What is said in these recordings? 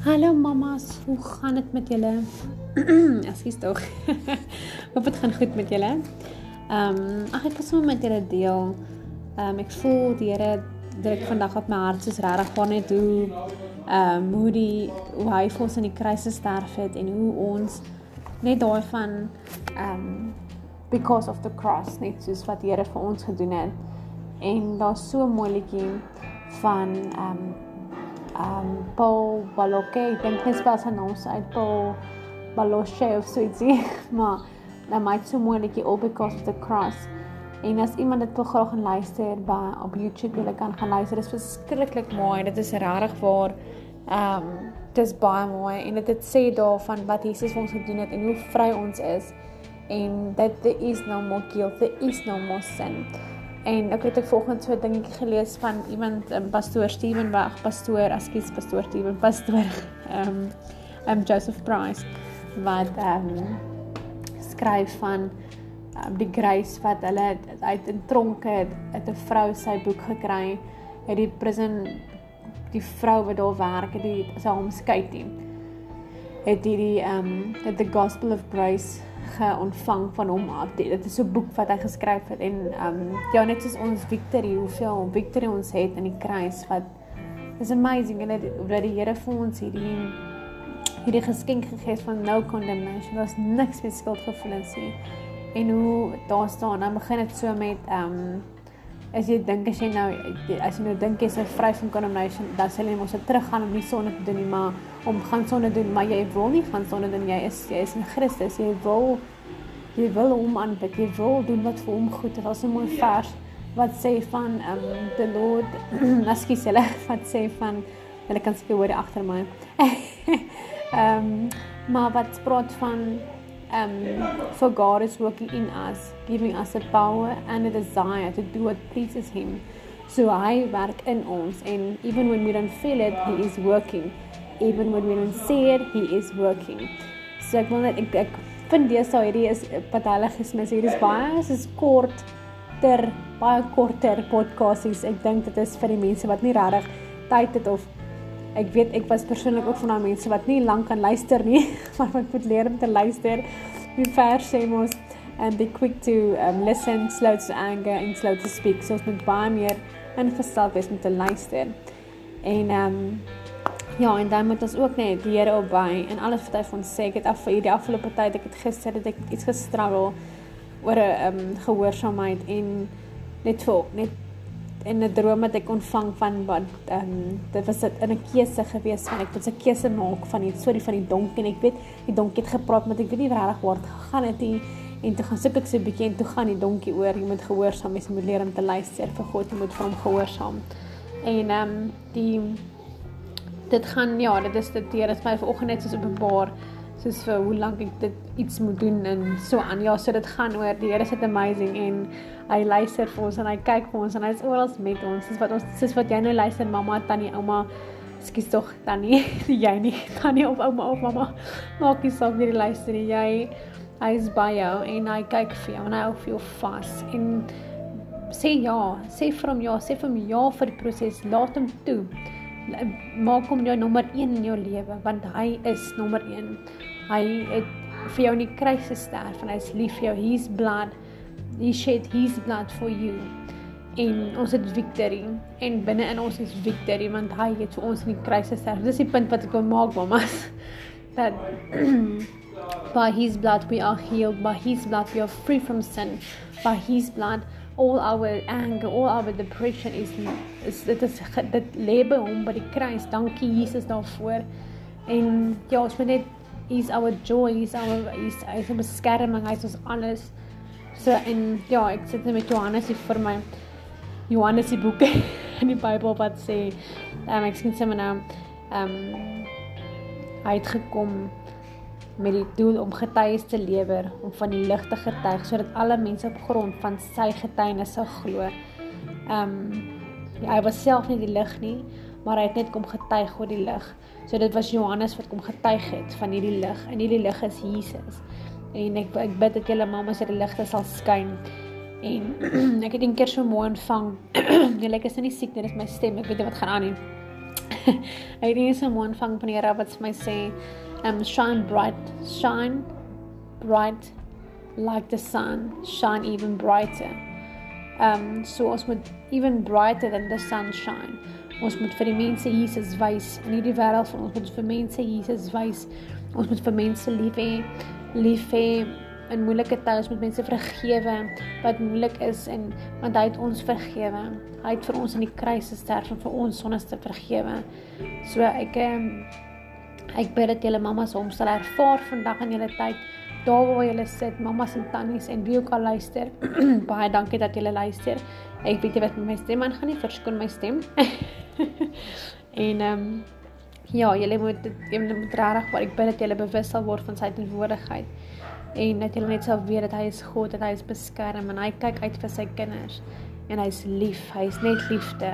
Hallo mamas, hoe gaan dit met julle? Ekskuus tog. Hoop dit gaan goed met julle. Ehm um, ag ek wil sommer met julle deel. Ehm um, ek voel die Here druk vandag op my hart soos regtig van net hoe ehm um, hoe die hoe hy vir ons in die kruis gesterf het en hoe ons net daai van ehm um, because of the cross net soos wat die Here vir ons gedoen het. En daar's so 'n mooi liedjie van ehm um, um Paul Baloke, ek dink hy spel sy naam uit Paul Baloche of so ietsie, maar dan maak so mooi netjie all because of the cross. En as iemand dit wil graag gaan luister by op YouTube, jy kan gaan luister. Dit is verskriklik mooi. Dit is regtig waar um dis baie mooi en dit het sê daarvan wat Jesus vir ons gedoen het en hoe vry ons is en that there is no more guilt, there is no more sin. En ek het ek volgens so 'n dingetjie gelees van iemand, um, pastoor Steven Wag, pastoor, ekskuus pastoor Steven, pastoor ehm um, um, Joseph Price wat ehm um, skryf van um, die grace wat hulle uit in tronke het 'n vrou sy boek gekry, het die prison die vrou wat daar werk, het die sy hom skei teen. Het hierdie ehm um, het the gospel of grace geontvang van hom af. Dit is 'n boek wat hy geskryf het en ehm um, ja net soos ons victory, hoeveel victory ons het in die kruis wat is amazing en dat die Here vir ons hierdie hierdie geskenk gegee het van no condemnation. Daar's niks met skuldgevoelens nie. En hoe daar staan, dan begin dit so met ehm um, as jy dink as jy nou as jy nou dink jy's vry van condemnation, dan sal jy mos teruggaan om nie sonde te doen nie, maar om gaan sonde doen, maar jy wil nie gaan sonde doen jy is jy is in Christus. Jy wil jy wil hom aanbid. Jy wil doen wat vir hom goed is. Daar's 'n mooi vers wat sê van um, the Lord, ekskuus hulle wat sê van hulle kan seker hoor agter my. Ehm um, maar wat praat van um, for God is working in us, giving us a power and a desire to do what pleases Him. So hy werk in ons en even when we don't feel it, He is working. Even when we don't see it, He is working. So ek wil net ek, ek vind deesdae hierdie is wat hulle gesmis hier is baie is kort ter baie korter podcasts. Ek dink dit is vir die mense wat nie regtig tyd het of ek weet ek was persoonlik ook van daai mense wat nie lank kan luister nie, maar wat moet leer om te luister. Die vers sê mos and be quick to um, listen, slow to anger and slow to speak. So ons moet baie meer ingestel wees om te luister. En ehm um, ja, en dan moet ons ook net die Here opbou en alles wat hy vir ons sê. Ek het af vir die afgelope tyd ek het gister het ek iets gestruggle oor 'n um, gehoorsaamheid en net vir net en 'n droom wat ek ontvang van wat ehm um, dit was dit in 'n keuse gewees van ek moet 'n keuse maak van die storie van die donkie en ek weet die donkie het gepraat met ek weet nie regtig waar dit gegaan het nie. En toe gaan soek ek so 'n bietjie en toe gaan die donkie oor jy moet gehoorsaam wees moet leer om te luister vir God jy moet vir hom gehoorsaam. En ehm um, die dit gaan ja dit is dit hier is my vanoggend net soos openbaar soos vir hoe lank ek dit iets moet doen en so aan. Ja, so dit gaan oor die Here is dit amazing en hy luister vir ons en hy kyk vir ons en hy's oral met ons. Dis wat ons soos wat jy nou luister mamma, tannie, ouma, skus tog tannie, jy nie tannie of ouma of mamma. Maak nie saak wie jy luister nie. Jy hy is by jou en hy kyk vir jou en hy hou vir jou vas en sê ja, sê vir hom ja, sê vir hom ja vir die proses. Laat hom toe maak hom jou nommer 1 in jou lewe want hy is nommer 1. Hy het vir jou in die kruis gesterf en hy is lief vir jou. He's blood. He shed his blood for you. En ons het victory en binne in ons is victory want hy het vir ons in die kruis gesterf. Dis die punt wat ek wil maak, mamas. Dat by his blood we are healed. By his blood we are free from sin. By his blood all our anger, all our depression is is dit is dit lê by hom by die kruis. Dankie Jesus daarvoor. En ja, ons moet net is our joy, is our is is 'n beskerming, hy is ons alles. So en ja, ek sit net met Johannes hier vir my Johannes se boeke in die Bybel wat sê, um, ek sien sommer nou ehm um, hy het gekom met die doel om getuies te lewer om van die lig te getuig sodat alle mense op grond van sy getuienis sou glo. Ehm um, hy was self nie die lig nie, maar hy het net kom getuig oor die lig. So dit was Johannes wat kom getuig het van hierdie lig en hierdie lig is Jesus. En ek ek bid dat julle mamas hierdie ligte sal skyn. En ek het 'n keer so mooi ontvang. Jy lyk as jy nie siek nie, dis my stem. Ek weet nie wat gaan aan nie. Hy het eens 'n moon vang van die Here wat my sê, um shine bright, shine bright like the sun, shine even brighter. Um so ons moet even brighter than the sunshine. Ons moet vir die mense Jesus wys in hierdie wêreld van ons moet vir mense Jesus wys. Ons moet vir mense lief hê, lief hê in moeilike tye ons moet mense vergewe wat moeilik is en want hy het ons vergewe. Hy het vir ons in die kruis gesterf om vir ons sondes te vergewe. So ek um, ek bid dat julle mammas hom sal ervaar vandag in julle tyd daar waar julle sit, mammas en tannies en wie ook al luister. Baie dankie dat julle luister. Ek weet jy wat met my stem aan gaan nie verskoon my stem. en ehm um, ja, julle moet julle moet regtig maar ek bid dat julle bewus sal word van sy teenwoordigheid en dat julle net sal weet dat hy is God, dat hy is beskerm en hy kyk uit vir sy kinders en hy's lief, hy's net liefde.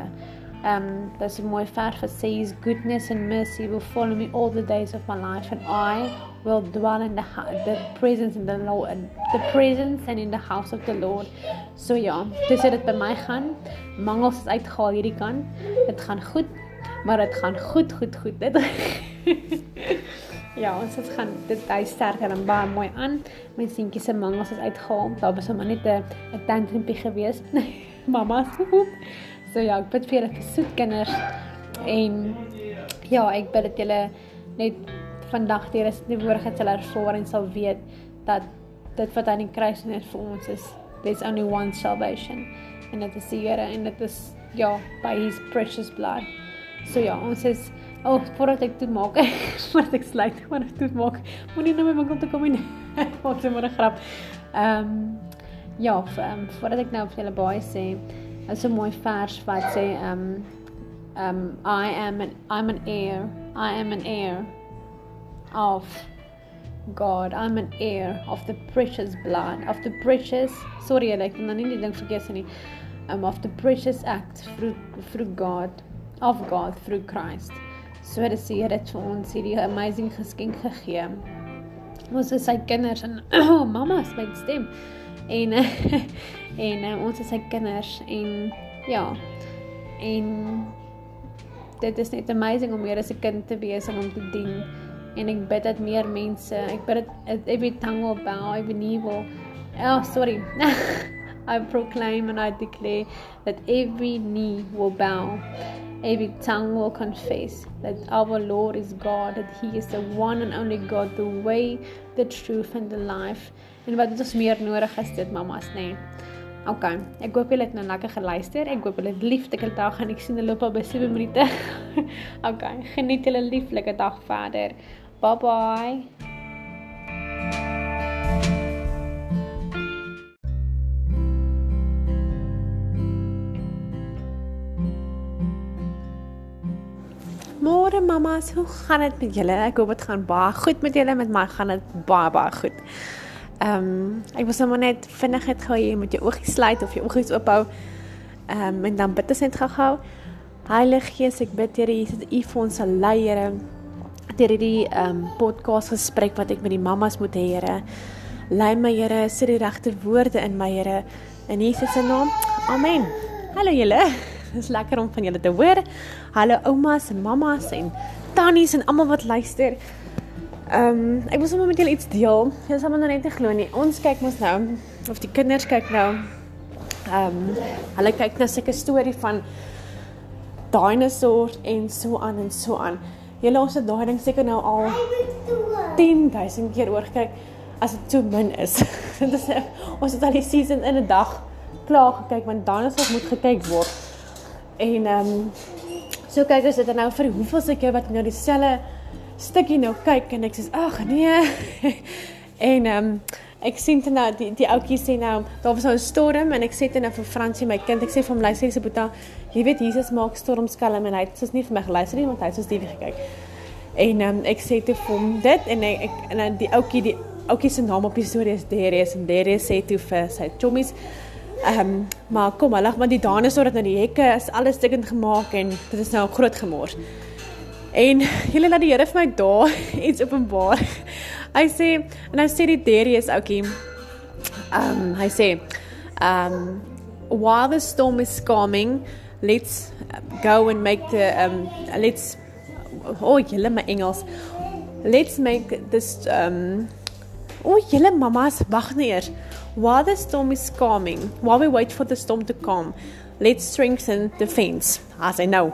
Um there's a mooi vers wat sê his goodness and mercy will follow me all the days of my life and I will dwell in the the presence in the Lord the presence and in the house of the Lord. So ja, dis dit by my gaan. Mangels is uitgehaal hierdie kan. Dit gaan goed, maar dit gaan goed, goed, goed. Dit Ja, ons het gaan dit hy sterk en baie mooi aan. My seentjie se mangels is uitgehaal. Daar was hom net 'n 'n tantrumpie gewees. Mamma. So ja, ek bid vir julle vir soet kinders en ja, ek bid dat julle net vandag deur is die woordigheid sal ervaar en sal weet dat dit wat aan die kruis net vir ons is, there's only one salvation en dit is die Here en dit is ja, by his precious blood. So ja, ons is oh, voordat ek dit maak, voordat ek sluit, voordat ek dit maak, moenie nou my winkel toe kom nie. Wat 'n mooi grap. Ehm um, ja, um, voordat ek nou vir julle baie sê, is 'n mooi vers wat sê um um I am an I'm an heir. I am an heir of God. I'm an heir of the precious blood of the precious sorry ek kan nou nie die ding vergeet nie. Um of the precious act through through God of God through Christ. So dit sê dit vir ons hierdie amazing geskenk gegee. Ons is sy kinders en oh, mamma se stem en en uh, ons is sy kinders en ja en dit is net amazing om as 'n kind te wees en om te dien en ek bid dat meer mense ek bid dat every tongue will bow every knee will oh sorry I proclaim and I declare that every knee will bow every tongue will confess that our Lord is God that he is the one and only God the way the truth and the life En wat het ons meer nodig as dit mamas, nê? Nee. OK, ek hoop julle het nou lekker geluister. Ek hoop julle het lieflike dag gaan. Ek sien hulle loop al by 7 minute. OK, geniet julle lieflike dag verder. Bye bye. Môre mamas, hoe gaan dit met julle? Ek hoop dit gaan baie goed met julle. Met my gaan dit baie baie goed. Ehm um, ek was sommer net vinnig het gou jy met jou oogies sluit of jou oogies oophou. Ehm um, en dan bid ons net gou-gou. Heilige Gees, ek bid Here Jesus, U vir ons sal lei, Here. Deur hierdie ehm um, podcast gesprek wat ek met die mammas moet hê, Here. Lei my, Here, sit die regte woorde in my, Here. In Jesus se naam. Amen. Hallo julle. Dit is lekker om van julle te hoor. Hallo oumas en mammas en tannies en almal wat luister. Ehm um, ek wil sommer met julle iets deel. Jy sal maar nou net nie glo nie. Ons kyk mos nou of die kinders kyk nou. Ehm um, hulle kyk nou sulke storie van dinosaurs en so aan en so aan. Julle ons het daai ding seker nou al 10000 keer oor gekyk as dit so min is. Dit is ons het al die season in 'n dag klaar gekyk want dinosaurs moet gekyk word. En ehm um, so kyk ons dit nou vir hoeveel se keer wat nou dieselfde stukkie nou kyk en ek sê ag nee. en ehm um, ek sien dit nou die die ouetjie sê nou daar was nou 'n storm en ek sê dit nou vir Fransie my kind ek sê vir hom luister se boeta jy weet Jesus maak storms kalm en hy het soos nie vir my geluister nie want hy het soos die gekyk. En um, ek sê te vir hom dit en ek, ek en die ouetjie die ouetjie se naam op die storie is Darius en Darius sê toe vir sy chommies ehm um, maar kom lag maar die dinosour het nou die hekke is alles stukkend gemaak en dit is nou groot gemors. En julle laat die Here vir my daar iets openbaar. Hy sê en hy sê die Darius ouetjie. Ehm um, hy sê ehm um, while the storm is calming, let's go and make the um let's oh, julle my Engels. Let's make this um oh, julle mamas wag net eers. While the storm is calming, while we wait for the storm to calm, let's strengthen the fence. As I know.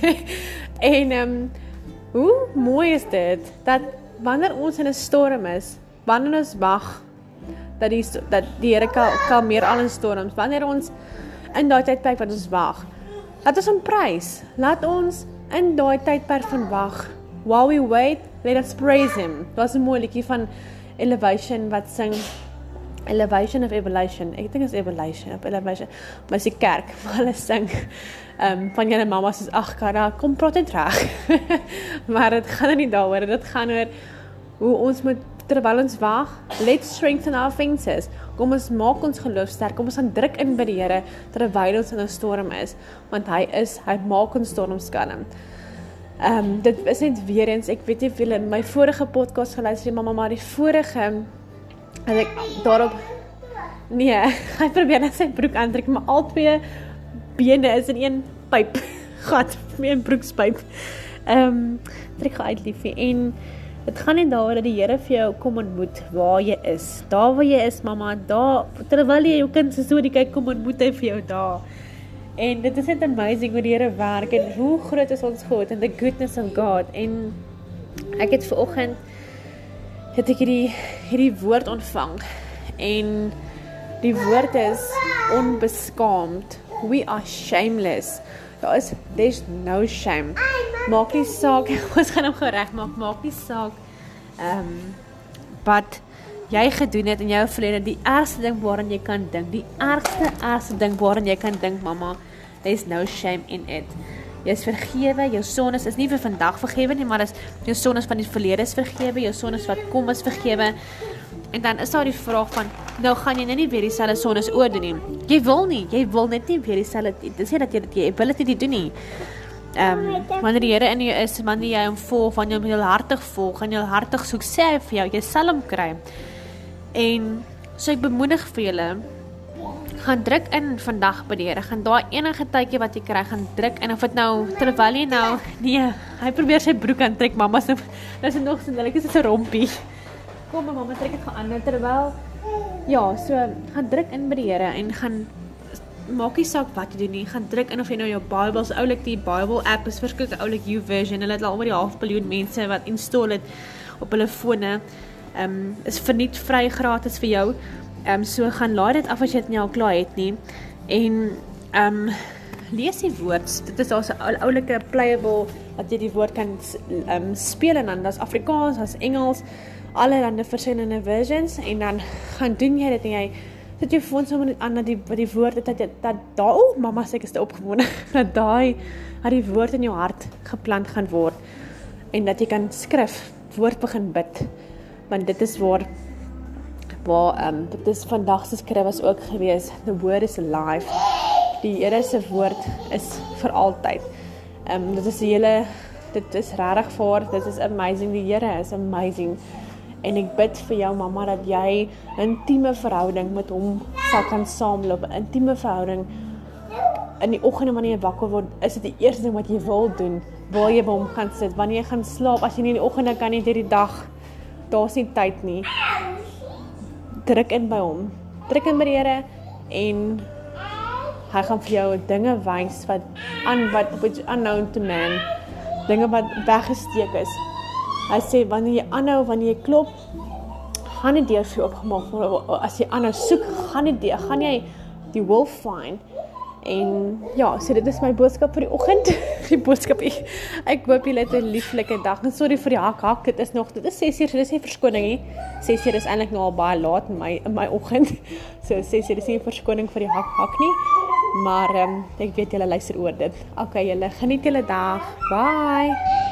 en um hoe mooi is dit dat wanneer ons in 'n storm is, wanneer ons wag dat die dat die Here kan kalmeer al ons storms, wanneer ons in daai tydperk wat ons wag. Laat ons hom prys. Laat ons in daai tydperk van wag, while we wait, let us praise him. Dit 'n mooi liedjie van Elevation wat sing Elevation of Evolution. Ek dink is Evolution of Elevation. Maar dis die kerk waar hulle sing ehm um, van julle mamma se ag Kara, kom praat dit reg. maar dit gaan nou nie daaroor, dit gaan oor hoe ons moet terwyl ons wag, let's strengthen our fences. Kom ons maak ons geloof sterk. Kom ons gaan druk in by die Here terwyl ons in 'n storm is, want hy is, hy maak ons storms kalm. Ehm um, dit is net weer eens, ek weet nie of julle my vorige podcast geluister het, mamma, maar die vorige en ek daarop nee, hy probeer net sy broek aantrek, maar al twee bene is in een pyp gat, met 'n broekspyp. Ehm um, trek gou uit liefie en Dit gaan nie daaroor dat die Here vir jou kom ontmoet waar jy is. Daar waar jy is, mamma, daar terwyl jy jou kind se storie kyk, kom ontmoet hy vir jou daar. En dit is net amazing hoe die Here werk en hoe groot is ons God and the goodness of God. En ek het ver oggend het ek hierdie hierdie woord ontvang en die woord is onbeskaamd. We are shameless. Daar is there's no shame. Maak nie saak, ons gaan hom gereg maak, maak nie saak. Ehm um, wat jy gedoen het in jou verlede, die ergste ding waaraan jy kan dink, die ergste ergste ding waaraan jy kan dink, mamma, there's no shame in it. Jy's vergewe, jou sondes is nie vir vandag vergewe nie, maar is jou sondes van die verlede is vergewe, jou sondes wat kom is vergewe. En dan is daar die vraag van nou gaan jy nie weer dieselfde sondes oordoen nie. Jy wil nie, jy wil net nie weer dieselfde dit sê dat jy dit jy wil dit nie doen nie. Ehm um, wanneer die Here in jou is, wanneer jy hom volg, wanneer jy hom heel hartig volg, en jy hartig soek sê hy vir jou, jy sal hom kry. En so ek bemoedig vir julle gaan druk in vandag by die Here. Gaan daai enige tydjie wat jy kry, gaan druk in of dit nou terwyl jy nou nee, hy probeer sy broek aantrek, mamma se dis nog so 'n lekker so 'n rompie. Kom mamma, trek dit gou aan terwyl ja, so gaan druk in by die Here en gaan maak nie saak wat jy doen nie, gaan druk in of jy nou jou Bybels oulik die Bible app is verskriklik oulik YouVersion. Hulle het al oor die half miljoen mense wat install het op hulle fone. Ehm um, is verniet vry gratis vir jou. Ehm um, so gaan laai dit af as jy dit nie al klaar het nie. En ehm um, lees die woord. Dit is daar's 'n oulike playable dat jy die woord kan ehm um, speel en dan daar's Afrikaans, daar's Engels allerlei verskillende versions en dan gaan doen jy dit en jy sit jy foon sommer net aan dat die wat die woorde dat jy dat daai oh, mamma ek is te opgewonde dat daai dat die woord in jou hart geplant gaan word en dat jy kan skrif woord begin bid want dit is waar waar ehm um, dit is vandag se skrif was ook gewees the word is alive die Here se woord is vir altyd. Ehm um, dit is die hele dit is regtig vir dit is amazing die Here is amazing en ek bid vir jou mamma dat jy 'n intieme verhouding met hom sal kan saamloop, 'n intieme verhouding. In die oggende wanneer jy wakker word, is dit die eerste ding wat jy wil doen, waar jy by hom gaan sit. Wanneer jy gaan slaap, as jy nie in die oggende kan nie deur die dag, daar's nie tyd nie. Druk in by hom. Druk in by die Here en hy gaan vir jou dinge wys wat aan wat which unknown to man dinge wat weggesteek is Hy sê wanneer jy aanhou, wanneer jy klop, gaan die deur vir jou oopgemaak word. As jy aanhou soek, gaan die deur, gaan jy die will find. En ja, so dit is my boodskap vir die oggend. Die boodskap ek, ek hoop julle het 'n lieflike dag. En sorry vir die hak hak. Dit is nog dit is 6uur, so dis nie verskoning nie. 6uur is eintlik nou al baie laat in my in my oggend. So 6uur is nie verskoning vir die hak hak nie. Maar ehm um, ek weet julle luister oor dit. Okay, julle geniet julle dag. Bye.